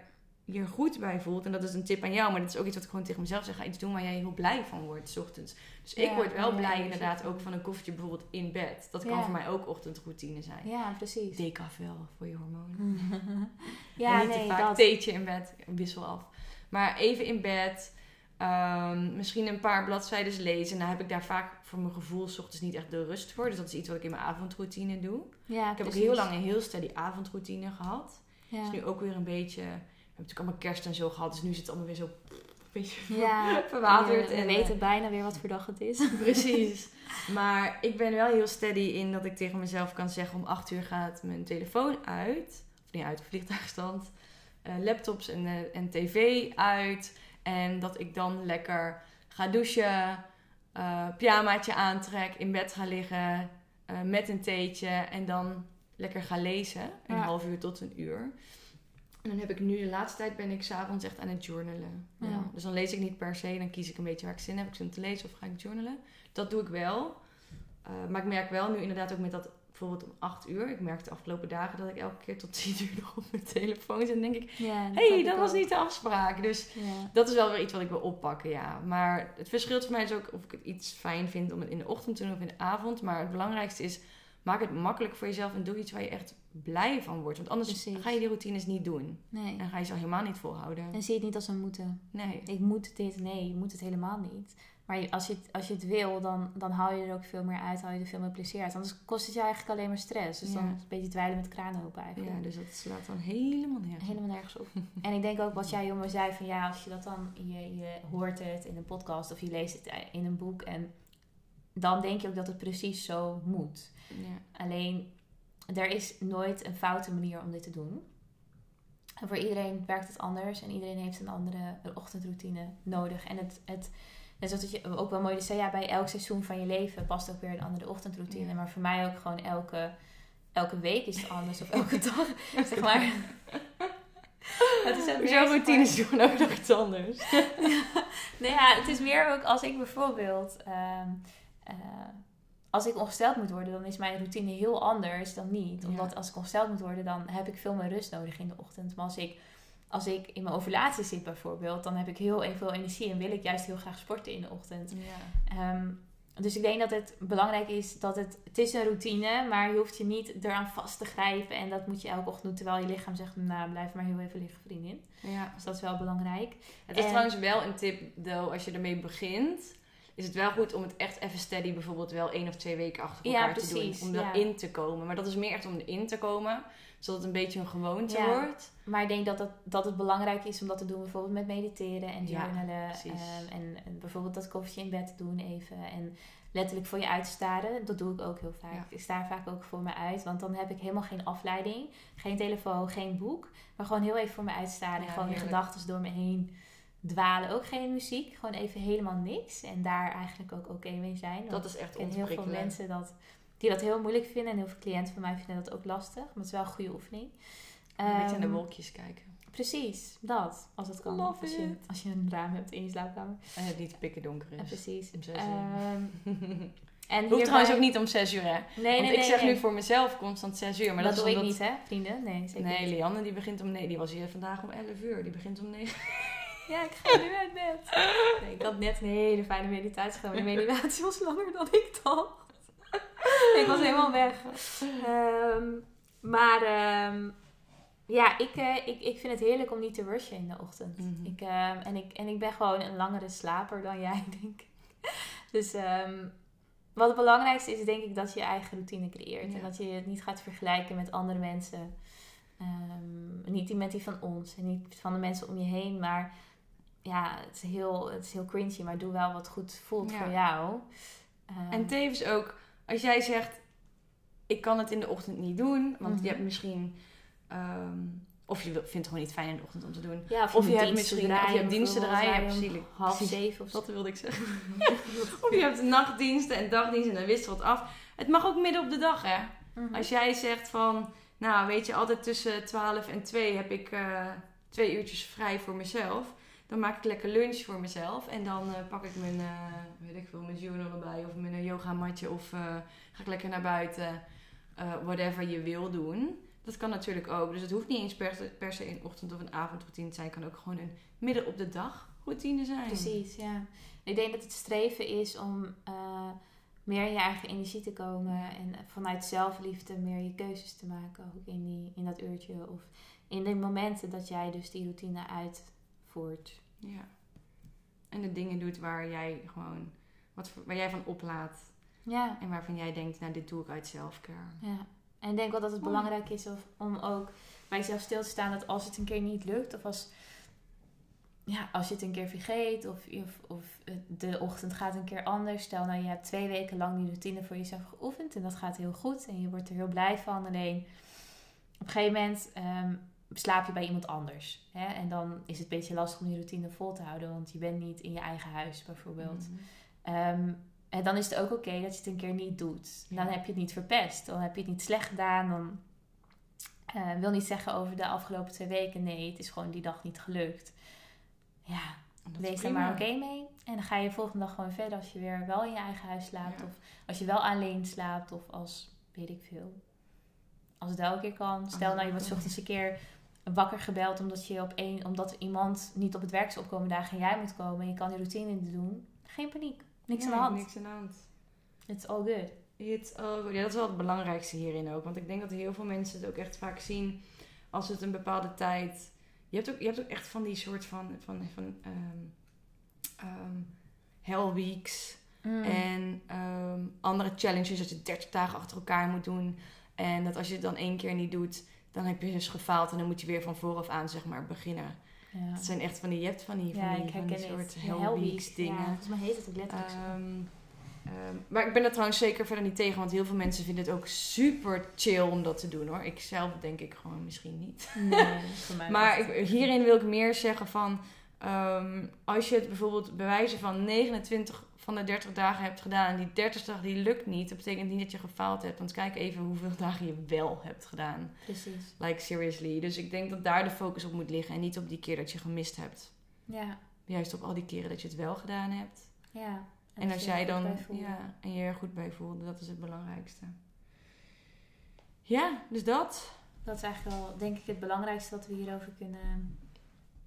Speaker 2: je goed bij voelt. En dat is een tip aan jou, maar dat is ook iets wat ik gewoon tegen mezelf zeg. Ga iets doen waar jij heel blij van wordt, 's ochtends. Dus ik word wel
Speaker 1: ja,
Speaker 2: blij
Speaker 1: ja,
Speaker 2: inderdaad ook van een koffietje bijvoorbeeld in bed. Dat kan voor mij ook ochtendroutine zijn.
Speaker 1: Ja, precies.
Speaker 2: Decaf wel voor je hormonen. (laughs)
Speaker 1: ja,
Speaker 2: en niet
Speaker 1: nee,
Speaker 2: te vaak
Speaker 1: dat.
Speaker 2: theetje in bed, wissel af. Maar even in bed, ehm, misschien een paar bladzijden lezen. Nou heb ik daar vaak voor mijn gevoel 's ochtends niet echt de rust voor. Dus dat is iets wat ik in mijn avondroutine doe.
Speaker 1: Ja,
Speaker 2: Ik heb ook heel lang een heel steady avondroutine gehad.
Speaker 1: Ja.
Speaker 2: is nu ook weer een beetje. Natuurlijk allemaal kerst en zo gehad, dus nu zit het allemaal weer zo. Een beetje
Speaker 1: Ja, (laughs)
Speaker 2: verwaterd.
Speaker 1: we
Speaker 2: en,
Speaker 1: weten bijna weer wat voor dag het is. (laughs)
Speaker 2: Precies. Maar ik ben wel heel steady in dat ik tegen mezelf kan zeggen: om 8 uur gaat mijn telefoon uit. Of niet uit, vliegtuigstand. Eh, laptops en, eh, en tv uit. En dat ik dan lekker ga douchen. eh pyjamaatje aantrek, in bed ga liggen. eh, met een theetje. En dan lekker ga lezen. Een
Speaker 1: Ja.
Speaker 2: half uur tot een uur. En dan heb ik nu de laatste tijd ben ik s'avonds echt aan het journalen. Ja.
Speaker 1: Ja.
Speaker 2: Dus dan lees ik niet per se. Dan kies ik een beetje waar ik zin heb. Ik zin te lezen of ga ik journalen. Dat doe ik wel. Eh, maar ik merk wel nu inderdaad ook met dat bijvoorbeeld om 8 uur. Ik merk de afgelopen dagen dat ik elke keer tot 10 uur (laughs) nog op mijn telefoon zit. En denk ik,
Speaker 1: Ja, heb
Speaker 2: hey, dat was
Speaker 1: ook.
Speaker 2: niet de afspraak. Dus
Speaker 1: Ja.
Speaker 2: dat is wel weer iets wat ik wil oppakken, ja. Maar het verschilt voor mij is ook of ik het iets fijn vind om het in de ochtend te doen of in de avond. Maar het belangrijkste is, maak het makkelijk voor jezelf en doe iets waar je echt blij van wordt. Want anders
Speaker 1: Precies.
Speaker 2: ga je die routines niet doen.
Speaker 1: Nee.
Speaker 2: En ga je ze al helemaal niet volhouden.
Speaker 1: En zie het niet als een moeten.
Speaker 2: Nee.
Speaker 1: Ik moet dit. Nee, je moet het helemaal niet. Maar je- als je het, als je het wil, dan, dan haal je er ook veel meer uit. Haal je er veel meer plezier uit. Anders kost het je eigenlijk alleen maar stress. Dus dan
Speaker 2: Ja.
Speaker 1: een beetje dweilen met kranen open eigenlijk.
Speaker 2: Ja, dus dat slaat dan helemaal nergens. op.
Speaker 1: Helemaal nergens op. (laughs) en ik denk ook wat jij jongen zei van ja, als je dat dan, je, je hoort het in een podcast of je leest het in een boek en dan denk je ook dat het precies zo moet.
Speaker 2: Ja.
Speaker 1: Alleen, er is nooit een foute manier om dit te doen. En voor iedereen werkt het anders en iedereen heeft een andere ochtendroutine nodig. En het, het net zoals dat je ook wel mooi zei, ja, bij elk seizoen van je leven past ook weer een andere ochtendroutine.
Speaker 2: Ja.
Speaker 1: Maar voor mij ook gewoon elke, elke week is het anders of (laughs) elke dag. zeg maar. (laughs) Het is ook
Speaker 2: Jouw
Speaker 1: zeg
Speaker 2: routines doen ook nog iets anders. (laughs)
Speaker 1: Nee, ja, het is meer ook als ik bijvoorbeeld. ehm, eh, als ik ongesteld moet worden, dan is mijn routine heel anders dan niet.
Speaker 2: Ja.
Speaker 1: Omdat als ik ongesteld moet worden, dan heb ik veel meer rust nodig in de ochtend. Maar als ik, als ik in mijn ovulatie zit bijvoorbeeld, dan heb ik heel veel energie en wil ik juist heel graag sporten in de ochtend.
Speaker 2: Ja.
Speaker 1: Ehm, dus ik denk dat het belangrijk is dat het, het is een routine, maar je hoeft je niet eraan vast te grijpen. En dat moet je elke ochtend doen, terwijl je lichaam zegt, nou blijf maar heel even liggen vriendin.
Speaker 2: ja.
Speaker 1: Dus dat is wel belangrijk.
Speaker 2: Het is
Speaker 1: En-
Speaker 2: trouwens wel een tip, though, als je ermee begint. Is het wel goed om het echt even steady bijvoorbeeld wel één of twee weken achter
Speaker 1: Ja,
Speaker 2: elkaar te doen. Om
Speaker 1: ja.
Speaker 2: erin te komen. Maar dat is meer echt om erin te komen. Zodat het een beetje een gewoonte
Speaker 1: Ja.
Speaker 2: wordt.
Speaker 1: Maar ik denk dat, dat, dat het belangrijk is om dat te doen, bijvoorbeeld met mediteren en journalen. ehm, en, en bijvoorbeeld dat koffertje in bed te doen even. En letterlijk voor je uit te staren. Dat doe ik ook heel vaak. Ik sta vaak ook voor me uit, want dan heb ik helemaal geen afleiding. Geen telefoon, geen boek. Maar gewoon heel even voor me uitstaren. En gewoon je gedachten door me heen dwalen. Ook geen muziek. Gewoon even helemaal niks. En daar eigenlijk ook oké mee zijn. Want
Speaker 2: Dat is echt
Speaker 1: ik ken heel veel mensen dat, die dat heel moeilijk vinden. En heel veel cliënten van mij vinden dat ook lastig. Maar het is wel een goede oefening.
Speaker 2: Een beetje aan de
Speaker 1: Ehm,
Speaker 2: wolkjes kijken.
Speaker 1: Precies, dat. Als het kan.
Speaker 2: Love
Speaker 1: als, je,
Speaker 2: it.
Speaker 1: als je een raam hebt in je slaapkamer.
Speaker 2: En het niet pikken donker is.
Speaker 1: precies.
Speaker 2: om zes uur.
Speaker 1: Ehm, (laughs) en
Speaker 2: Hoeft trouwens ook niet om 6 uur, hè?
Speaker 1: Nee,
Speaker 2: Want
Speaker 1: nee,
Speaker 2: ik
Speaker 1: nee,
Speaker 2: zeg
Speaker 1: nee.
Speaker 2: nu voor mezelf constant 6 uur. Maar
Speaker 1: dat,
Speaker 2: dat,
Speaker 1: doe ik
Speaker 2: omdat...
Speaker 1: niet, hè, vrienden? Nee, zeker
Speaker 2: Nee. Lianne die begint om 9. Die was hier vandaag om 11 uur. Die begint om 9. (laughs)
Speaker 1: Ja, ik ga nu uit bed. Nee, ik had net een hele fijne meditatie gedaan. maar De meditatie was langer dan ik dacht. ik was helemaal weg. Ehm, maar ehm, ja, ik, eh, ik, ik vind het heerlijk om niet te rushen in de ochtend.
Speaker 2: Mhm.
Speaker 1: ik, ehm, en, ik, en ik ben gewoon een langere slaper dan jij, (laughs) denk ik. Dus wat het belangrijkste is, denk ik, dat je je eigen routine creëert.
Speaker 2: Ja.
Speaker 1: En dat je het niet gaat vergelijken met andere mensen. Niet die met die van ons en niet van de mensen om je heen. Maar ja, het is heel, het is heel cringy, maar doe wel wat goed voelt
Speaker 2: Ja.
Speaker 1: voor jou. Ehm,
Speaker 2: En tevens ook, als jij zegt, ik kan het in de ochtend niet doen, want
Speaker 1: Mhm.
Speaker 2: je hebt misschien, ehm, of je vindt het gewoon niet fijn in de ochtend om te doen.
Speaker 1: ja,
Speaker 2: of je hebt misschien- of je
Speaker 1: draaien
Speaker 2: hebt diensten draaien, precies.
Speaker 1: half zeven of zo.
Speaker 2: Dat wilde ik zeggen. (laughs) of je hebt nachtdiensten en dagdiensten en dan wist er wat af. Het mag ook midden op de dag, hè.
Speaker 1: Mhm.
Speaker 2: Als jij zegt van, nou weet je, altijd tussen 12 en 2 heb ik eh, twee uurtjes vrij voor mezelf. Dan maak ik lekker lunch voor mezelf. En dan eh, pak ik mijn, eh, weet ik veel, mijn journal erbij. Of mijn yoga matje. Of eh, ga ik lekker naar buiten. eh, whatever je wil doen. Dat kan natuurlijk ook. Dus het hoeft niet eens per, per se een ochtend- of een avondroutine te zijn. Het kan ook gewoon een midden op de dag routine zijn.
Speaker 1: Precies, ja. Ik denk dat het streven is om eh, meer in je eigen energie te komen en vanuit zelfliefde meer je keuzes te maken, ook in, die, in dat uurtje of in de momenten dat jij dus die routine
Speaker 2: Ja. En de dingen doet waar jij gewoon, wat, waar jij van oplaat.
Speaker 1: Ja,
Speaker 2: En waarvan jij denkt, nou dit doe ik uit zelfcare.
Speaker 1: ja. En ik denk wel dat het
Speaker 2: Mooi.
Speaker 1: belangrijk is of, om ook bij jezelf stil te staan dat als het een keer niet lukt of als, ja, als je het een keer vergeet of, of, of de ochtend gaat een keer anders. Stel nou je hebt twee weken lang die routine voor jezelf geoefend en dat gaat heel goed en je wordt er heel blij van. Alleen op een gegeven moment ehm, slaap je bij iemand anders. Hè? En dan is het een beetje lastig om die routine vol te houden, want je bent niet in je eigen huis bijvoorbeeld.
Speaker 2: Mhm.
Speaker 1: Ehm, en dan is het ook oké dat je het een keer niet doet. Dan heb je het niet verpest. Dan heb je het niet slecht gedaan. Dan eh, wil niet zeggen over de afgelopen twee weken. Nee, het is gewoon die dag niet gelukt. Ja, wees daar
Speaker 2: prima.
Speaker 1: maar oké mee. En dan ga je de volgende dag gewoon verder als je weer wel in je eigen huis slaapt.
Speaker 2: Ja.
Speaker 1: Of als je wel alleen slaapt. Of als, weet ik veel. Als het wel een keer kan. Stel nou, je wordt ochtends een keer wakker gebeld omdat, je op één, omdat iemand niet op het werk is opkomen dagen en jij moet komen. En je kan die routine niet doen. Geen paniek. Niks aan de hand.
Speaker 2: Niks aan de hand.
Speaker 1: It's all good.
Speaker 2: It's all good. Ja, dat is wel het belangrijkste hierin ook. Want ik denk dat heel veel mensen het ook echt vaak zien als het een bepaalde tijd. Je hebt ook, je hebt ook echt van die soort van, van, van ehm, ehm, hell weeks.
Speaker 1: Mm.
Speaker 2: En ehm, andere challenges dat je 30 dagen achter elkaar moet doen. En dat als je het dan één keer niet doet, dan heb je dus gefaald. En dan moet je weer van vooraf aan zeg maar beginnen.
Speaker 1: ja.
Speaker 2: Het zijn echt van die, je hebt van die, van
Speaker 1: ja,
Speaker 2: die, van die soort
Speaker 1: Ja,
Speaker 2: hell,
Speaker 1: Hell
Speaker 2: weeks
Speaker 1: Week.
Speaker 2: dingen.
Speaker 1: Ja, volgens mij heet het ook letterlijk.
Speaker 2: Ehm, ehm, maar ik ben er trouwens zeker verder niet tegen, want heel veel mensen vinden het ook super chill om dat te doen hoor. Ik zelf denk ik gewoon misschien niet.
Speaker 1: Nee, voor mij (laughs)
Speaker 2: Maar ik, hierin wil ik meer zeggen van, ehm, als je het bijvoorbeeld bewijzen van 29 van de 30 dagen hebt gedaan en die 30 dag die lukt niet, dat betekent niet dat je gefaald hebt. Want kijk even hoeveel (laughs) dagen je wel hebt gedaan.
Speaker 1: Precies.
Speaker 2: Like seriously. Dus ik denk dat daar de focus op moet liggen en niet op die keer dat je gemist hebt.
Speaker 1: Ja,
Speaker 2: Juist op al die keren dat je het wel gedaan hebt.
Speaker 1: ja.
Speaker 2: En als jij dan, ja, en je er goed bij voelde, dat is het belangrijkste. Ja, dus dat.
Speaker 1: Dat is eigenlijk wel, denk ik, het belangrijkste dat we hierover kunnen,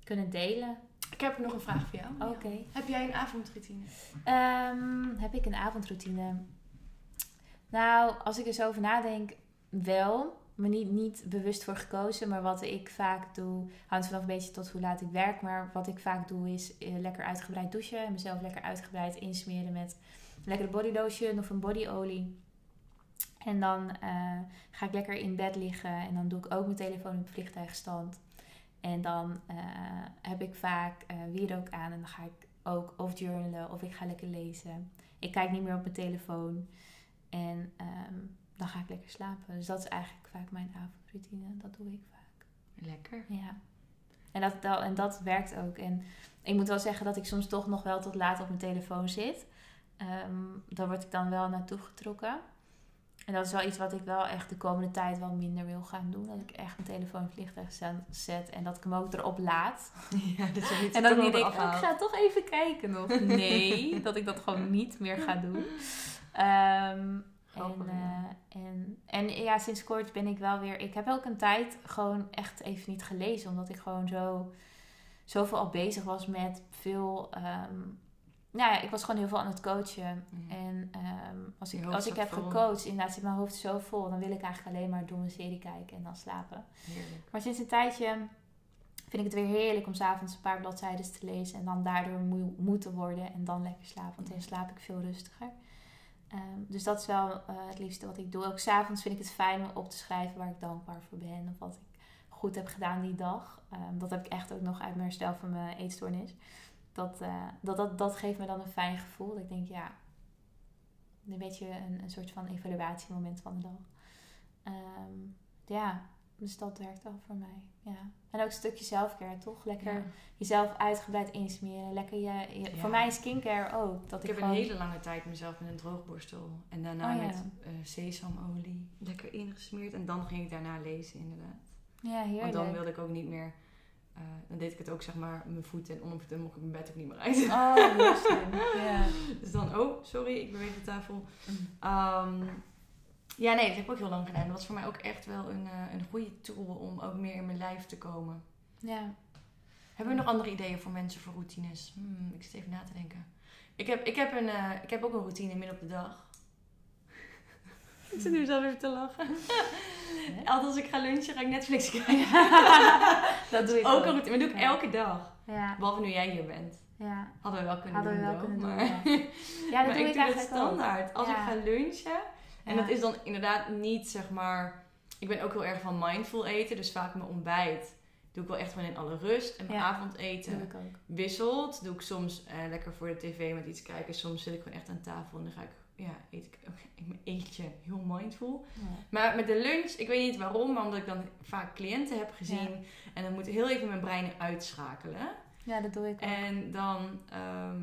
Speaker 1: kunnen delen.
Speaker 2: Ik heb nog een vraag voor jou.
Speaker 1: Oké.
Speaker 2: Heb jij een avondroutine?
Speaker 1: Ehm, heb ik een avondroutine? Nou, als ik er zo over nadenk, wel. me niet, niet bewust voor gekozen. Maar wat ik vaak doe, hangt vanaf een beetje tot hoe laat ik werk. Maar wat ik vaak doe is eh, lekker uitgebreid douchen. En mezelf lekker uitgebreid insmeren met een lekkere body lotion of een bodyolie. En dan eh, ga ik lekker in bed liggen. En dan doe ik ook mijn telefoon op vliegtuigstand. En dan eh, heb ik vaak uh, wierook aan. En dan ga ik ook of journalen of ik ga lekker lezen. Ik kijk niet meer op mijn telefoon. En ehm, dan ga ik lekker slapen. Dus dat is eigenlijk vaak mijn avondroutine. Dat doe ik vaak.
Speaker 2: Lekker.
Speaker 1: Ja. En dat, dat, en dat werkt ook. En ik moet wel zeggen dat ik soms toch nog wel tot laat op mijn telefoon zit. Um, daar word ik dan wel naartoe getrokken. En dat is wel iets wat ik wel echt de komende tijd wel minder wil gaan doen. Dat ik echt mijn telefoon in vliegtuig zet en dat ik hem ook erop laat. (laughs)
Speaker 2: Ja, dat je niet
Speaker 1: en dat ik niet denk, oh, ik ga toch even kijken nog. (laughs) Nee, dat ik dat gewoon niet meer ga doen. Um, en, uh, en, en ja, sinds kort ben ik wel weer... Ik heb ook een tijd gewoon echt even niet gelezen. Omdat ik gewoon zo zoveel al bezig was met veel... Um, nou ja, ik was gewoon heel veel aan het coachen. Mm. En um, als ik, als ik heb vol. gecoacht, inderdaad zit mijn hoofd zo vol. Dan wil ik eigenlijk alleen maar door mijn serie kijken en dan slapen.
Speaker 2: Heerlijk.
Speaker 1: Maar sinds een tijdje vind ik het weer heerlijk om s'avonds een paar bladzijden te lezen. En dan daardoor moe, moe te worden en dan lekker slapen. Want dan slaap ik veel rustiger. Um, dus dat is wel uh, het liefste wat ik doe. Ook s'avonds vind ik het fijn om op te schrijven waar ik dankbaar voor ben. Of wat ik goed heb gedaan die dag. Um, dat heb ik echt ook nog uit mijn herstel van mijn eetstoornis. Dat, uh, dat, dat, dat geeft me dan een fijn gevoel. Dat ik denk, ja, een beetje een, een soort van evaluatiemoment van de dag. Um, ja, dus dat werkt wel voor mij. Ja. En ook een stukje zelfcare, toch? Lekker ja. jezelf uitgebreid insmeren. Lekker je, je ja. Voor mij is skincare ook. Dat
Speaker 2: ik,
Speaker 1: ik
Speaker 2: heb gewoon... een hele lange tijd mezelf met een droogborstel. En daarna oh, met uh, sesamolie lekker ingesmeerd. En dan ging ik daarna lezen, inderdaad.
Speaker 1: Ja, heerlijk.
Speaker 2: Want dan wilde ik ook niet meer... Uh, dan deed ik het ook zeg maar mijn voeten en ondervoeten. Dan mocht ik mijn bed ook niet meer uit.
Speaker 1: Oh. (laughs)
Speaker 2: Dus dan, oh, sorry, ik beweeg de tafel. Um, ja, nee, dat heb ik ook heel lang gedaan. Dat was voor mij ook echt wel een, uh, een goede tool om ook meer in mijn lijf te komen.
Speaker 1: Ja.
Speaker 2: Hebben we nog andere ideeën voor mensen voor routines? Hmm, ik zit even na te denken. Ik heb, ik heb, een, uh, ik heb ook een routine midden op de dag. Ik zit nu zelf even te lachen. Nee? (laughs) Altijd als ik ga lunchen, ga ik Netflix kijken. (laughs)
Speaker 1: dat doe ik
Speaker 2: ook. Routine, maar doe ik elke dag.
Speaker 1: Ja.
Speaker 2: Behalve nu jij hier bent.
Speaker 1: Ja.
Speaker 2: Hadden we wel kunnen
Speaker 1: Hadden
Speaker 2: doen.
Speaker 1: we wel
Speaker 2: wel,
Speaker 1: kunnen
Speaker 2: maar...
Speaker 1: doen. (laughs) Ja, dat
Speaker 2: maar
Speaker 1: doe
Speaker 2: ik
Speaker 1: ik
Speaker 2: doe het
Speaker 1: eigenlijk
Speaker 2: standaard.
Speaker 1: ook.
Speaker 2: Als ik ga lunchen. En dat is dan inderdaad niet zeg maar. Ik ben ook heel erg van mindful eten. Dus vaak mijn ontbijt doe ik wel echt gewoon in alle rust. En mijn
Speaker 1: Ja.
Speaker 2: avondeten
Speaker 1: doe ik ook.
Speaker 2: wisselt. Doe ik soms eh, lekker voor de tv met iets kijken. Soms zit ik gewoon echt aan tafel en dan ga ik. Ja, eet ik ook in mijn eentje heel mindful.
Speaker 1: Ja.
Speaker 2: Maar met de lunch, ik weet niet waarom, maar omdat ik dan vaak cliënten heb gezien. En dan moet heel even mijn brein uitschakelen.
Speaker 1: ja, dat doe ik ook.
Speaker 2: En dan, ehm,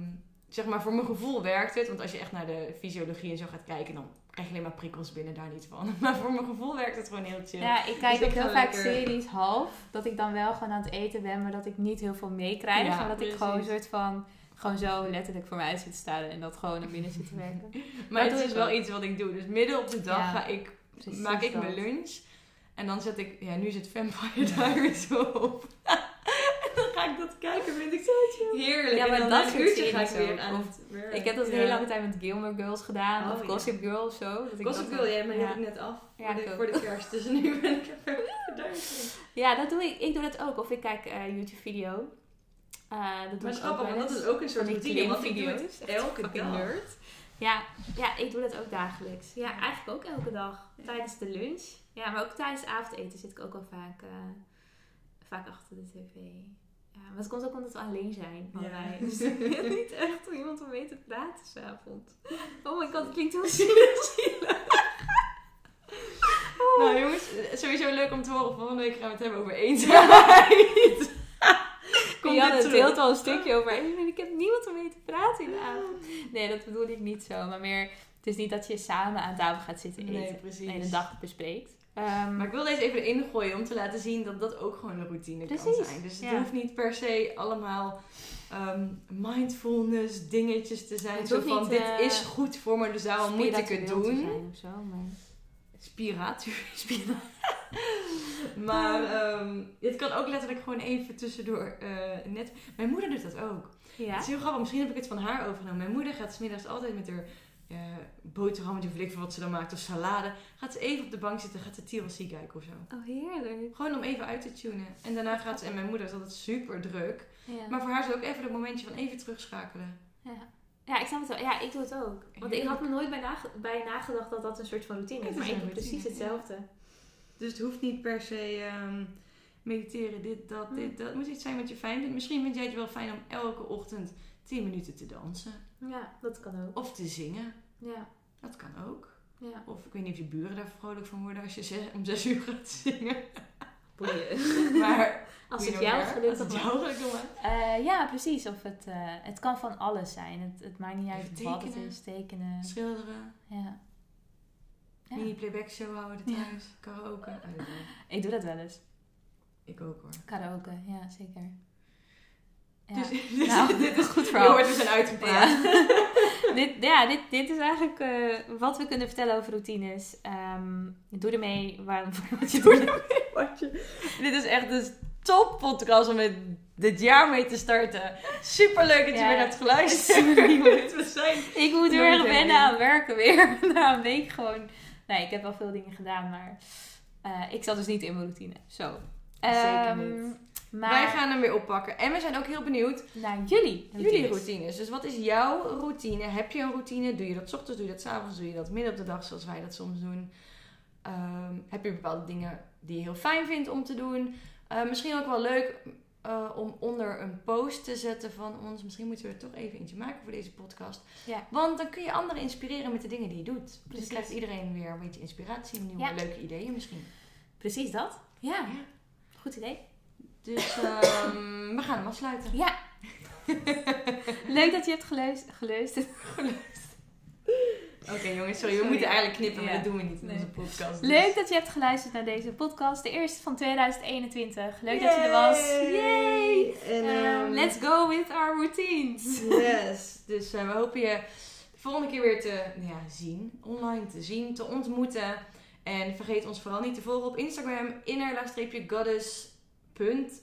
Speaker 2: zeg maar, voor mijn gevoel werkt het. Want als je echt naar de fysiologie en zo gaat kijken, dan krijg je alleen maar prikkels binnen, daar niet van. (laughs) Maar voor mijn gevoel werkt het gewoon heel chill.
Speaker 1: Ja, ik kijk
Speaker 2: Dus
Speaker 1: ook
Speaker 2: ik
Speaker 1: heel vaak
Speaker 2: lekker-
Speaker 1: series half. Dat ik dan wel gewoon aan het eten ben, maar dat ik niet heel veel meekrijg.
Speaker 2: Ja,
Speaker 1: maar dat ik gewoon een soort van... Gewoon zo letterlijk voor mij uit zit te staan en dat gewoon naar binnen zit te werken. (laughs)
Speaker 2: Maar
Speaker 1: dat
Speaker 2: het is
Speaker 1: ik
Speaker 2: wel iets wat ik doe. Dus midden op de dag
Speaker 1: Ja,
Speaker 2: ga ik, maak ik
Speaker 1: dat.
Speaker 2: mijn lunch. En dan zet ik, ja, nu zit Vampire (laughs) Diaries op. (laughs) en dan ga ik dat kijken, vind ik zo chill. Heerlijk.
Speaker 1: Ja,
Speaker 2: En
Speaker 1: maar
Speaker 2: dan
Speaker 1: dat
Speaker 2: uurtje ga ik weer aan
Speaker 1: Of-
Speaker 2: het werk.
Speaker 1: Ik heb dat een
Speaker 2: Ja.
Speaker 1: hele lange tijd met Gilmore Girls gedaan.
Speaker 2: Oh,
Speaker 1: of
Speaker 2: ja.
Speaker 1: Gossip Girl of zo. Dat ik
Speaker 2: Gossip
Speaker 1: dat-
Speaker 2: Girl, ja, maar heb ik net af.
Speaker 1: Ja,
Speaker 2: voor,
Speaker 1: ik
Speaker 2: de, voor de kerst. Dus nu ben ik er.
Speaker 1: Ja, dat doe ik. Ik doe dat ook. Of ik kijk eh YouTube-video. Eh, dat doe
Speaker 2: Maar
Speaker 1: ik ook wel
Speaker 2: dat is ook een soort routine. Want ik doe het elke dag.
Speaker 1: nerd. Ja, ja, ik doe dat ook dagelijks. Ja, eigenlijk ook elke dag. Tijdens de lunch. Ja, maar ook tijdens het avondeten zit ik ook al vaak, eh, vaak achter de tv. Ja, maar het komt ook omdat we alleen zijn.
Speaker 2: Ja.
Speaker 1: Dus (laughs) niet echt om iemand om mee te praten s'avonds. Oh my god, het klinkt heel (laughs) zielig. Oh.
Speaker 2: Nou jongens, sowieso leuk om te horen. Volgende week gaan we het hebben over eenzaamheid. (laughs) Dit
Speaker 1: het deelt al een stukje over. "Hey, Ik heb niemand om mee te praten in de avond. Nee, dat bedoel ik niet zo. Maar meer, het is niet dat je samen aan tafel gaat zitten eten.
Speaker 2: Nee, precies.
Speaker 1: En de dag bespreekt. Ehm,
Speaker 2: Maar ik wil deze even erin gooien om te laten zien dat dat ook gewoon een routine kan zijn. Dus het
Speaker 1: ja.
Speaker 2: hoeft niet per se allemaal ehm, mindfulness dingetjes te zijn.
Speaker 1: Het
Speaker 2: Zo van,
Speaker 1: niet,
Speaker 2: dit
Speaker 1: eh,
Speaker 2: is goed voor me, dus daarom moet ik het doen.
Speaker 1: zijn of zo, maar...
Speaker 2: Spiratuur. (laughs) maar ehm, het kan ook letterlijk gewoon even tussendoor eh, net... Mijn moeder doet dat ook.
Speaker 1: Ja.
Speaker 2: Het is heel grappig, misschien heb ik het van haar overgenomen. Mijn moeder gaat smiddags altijd met haar eh boterhammetje of weet ik wat ze dan maakt. Of salade. Gaat ze even op de bank zitten. Gaat ze TLC kijken of zo.
Speaker 1: Oh, heerlijk.
Speaker 2: Gewoon om even uit te tunen. En daarna gaat ze... En mijn moeder is altijd super druk.
Speaker 1: Ja.
Speaker 2: Maar voor haar is het ook even dat momentje van even terugschakelen.
Speaker 1: ja. Ja, ik snap het wel. Ja, ik doe het ook. Want ik had me nooit bij, nage- bij nagedacht dat dat een soort van routine
Speaker 2: Het
Speaker 1: is. Maar ik doe precies hetzelfde.
Speaker 2: Dus het hoeft niet per se ehm, mediteren, dit, dat, dit,
Speaker 1: Hmm.
Speaker 2: dat. Het moet iets zijn wat je fijn vindt. Misschien vind jij het wel fijn om elke ochtend 10 minuten te dansen.
Speaker 1: Ja, dat kan ook.
Speaker 2: Of te zingen.
Speaker 1: Ja,
Speaker 2: Dat kan ook.
Speaker 1: ja.
Speaker 2: Of ik weet niet of je buren daar vrolijk van worden als je om 6 uur gaat zingen. (laughs)
Speaker 1: Boeien. (laughs)
Speaker 2: Maar
Speaker 1: Als het jou gelukkig
Speaker 2: Als het
Speaker 1: maakt.
Speaker 2: jou gelukkig maakt.
Speaker 1: Eh, ja, precies. Of het, eh, het kan van alles zijn. Het, het maakt niet uit
Speaker 2: Even
Speaker 1: wat het is. Tekenen.
Speaker 2: Schilderen.
Speaker 1: Ja. Ja.
Speaker 2: Mini playback show houden
Speaker 1: Ja.
Speaker 2: thuis. Karaoke. Don't know.
Speaker 1: Ik doe dat wel eens.
Speaker 2: Ik ook hoor.
Speaker 1: Karaoke, ja, zeker. Ja. (laughs)
Speaker 2: Dus,
Speaker 1: Nou,
Speaker 2: dit is
Speaker 1: goed
Speaker 2: Je
Speaker 1: verhaal.
Speaker 2: hoort, we zijn uitgepraat.
Speaker 1: Ja. Dit, ja, dit, dit is eigenlijk eh, wat we kunnen vertellen over routines. Ehm, doe ermee waar, (laughs) wat je doet.
Speaker 2: Dit is echt een top podcast om met dit jaar mee te starten. Super leuk dat je
Speaker 1: Ja.
Speaker 2: weer hebt geluisterd. (laughs) We zijn
Speaker 1: Ik moet weer wennen aan werken weer. Na een week gewoon. Nee, ik heb wel veel dingen gedaan, maar eh, ik zat dus niet in mijn routine. Zo.
Speaker 2: Zeker
Speaker 1: Ehm,
Speaker 2: niet.
Speaker 1: Maar
Speaker 2: Wij gaan hem weer oppakken. En we zijn ook heel benieuwd
Speaker 1: naar jullie routines.
Speaker 2: jullie routines. Dus wat is jouw routine? Heb je een routine? Doe je dat 's ochtends? Doe je dat 's avonds? Doe je dat midden op de dag zoals wij dat soms doen? Ehm, heb je bepaalde dingen die je heel fijn vindt om te doen? Eh, misschien ook wel leuk eh, om onder een post te zetten van ons. Misschien moeten we er toch even eentje maken voor deze podcast.
Speaker 1: Ja.
Speaker 2: Want dan kun je anderen inspireren met de dingen die je doet. Dus
Speaker 1: Precies.
Speaker 2: krijgt iedereen weer een beetje inspiratie. Nieuwe
Speaker 1: Ja.
Speaker 2: leuke ideeën misschien.
Speaker 1: Precies dat. Ja, goed idee.
Speaker 2: Dus ehm, (laughs) we gaan hem afsluiten.
Speaker 1: Ja. (laughs) Leuk dat je hebt geluisterd.
Speaker 2: Oké jongens, sorry. We moeten eigenlijk knippen, maar
Speaker 1: Ja.
Speaker 2: dat doen we niet in
Speaker 1: Nee.
Speaker 2: onze podcast. dus-
Speaker 1: Leuk dat je hebt geluisterd naar deze podcast. De eerste van 2021. Leuk dat je er was. Yay!
Speaker 2: En,
Speaker 1: Um,
Speaker 2: ehm,
Speaker 1: let's go with our routines.
Speaker 2: Yes. Dus eh, we hopen je de volgende keer weer te ja, zien. Online te zien, te ontmoeten. En vergeet ons vooral niet te volgen op Instagram. inner-goddess.nl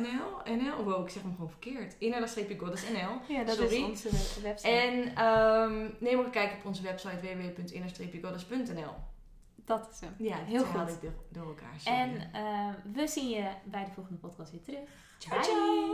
Speaker 2: NL? NL? Wow, ik zeg hem gewoon verkeerd. inner-goddess.nl
Speaker 1: Ja, dat
Speaker 2: Sorry.
Speaker 1: is onze website.
Speaker 2: En ehm, neem ook een kijkje op onze website www.inner-goddess.nl
Speaker 1: dat is hem.
Speaker 2: Ja,
Speaker 1: Heel goed.
Speaker 2: ik door, door elkaar. sorry.
Speaker 1: En eh, we zien je bij de volgende podcast weer terug.
Speaker 2: ciao, ciao!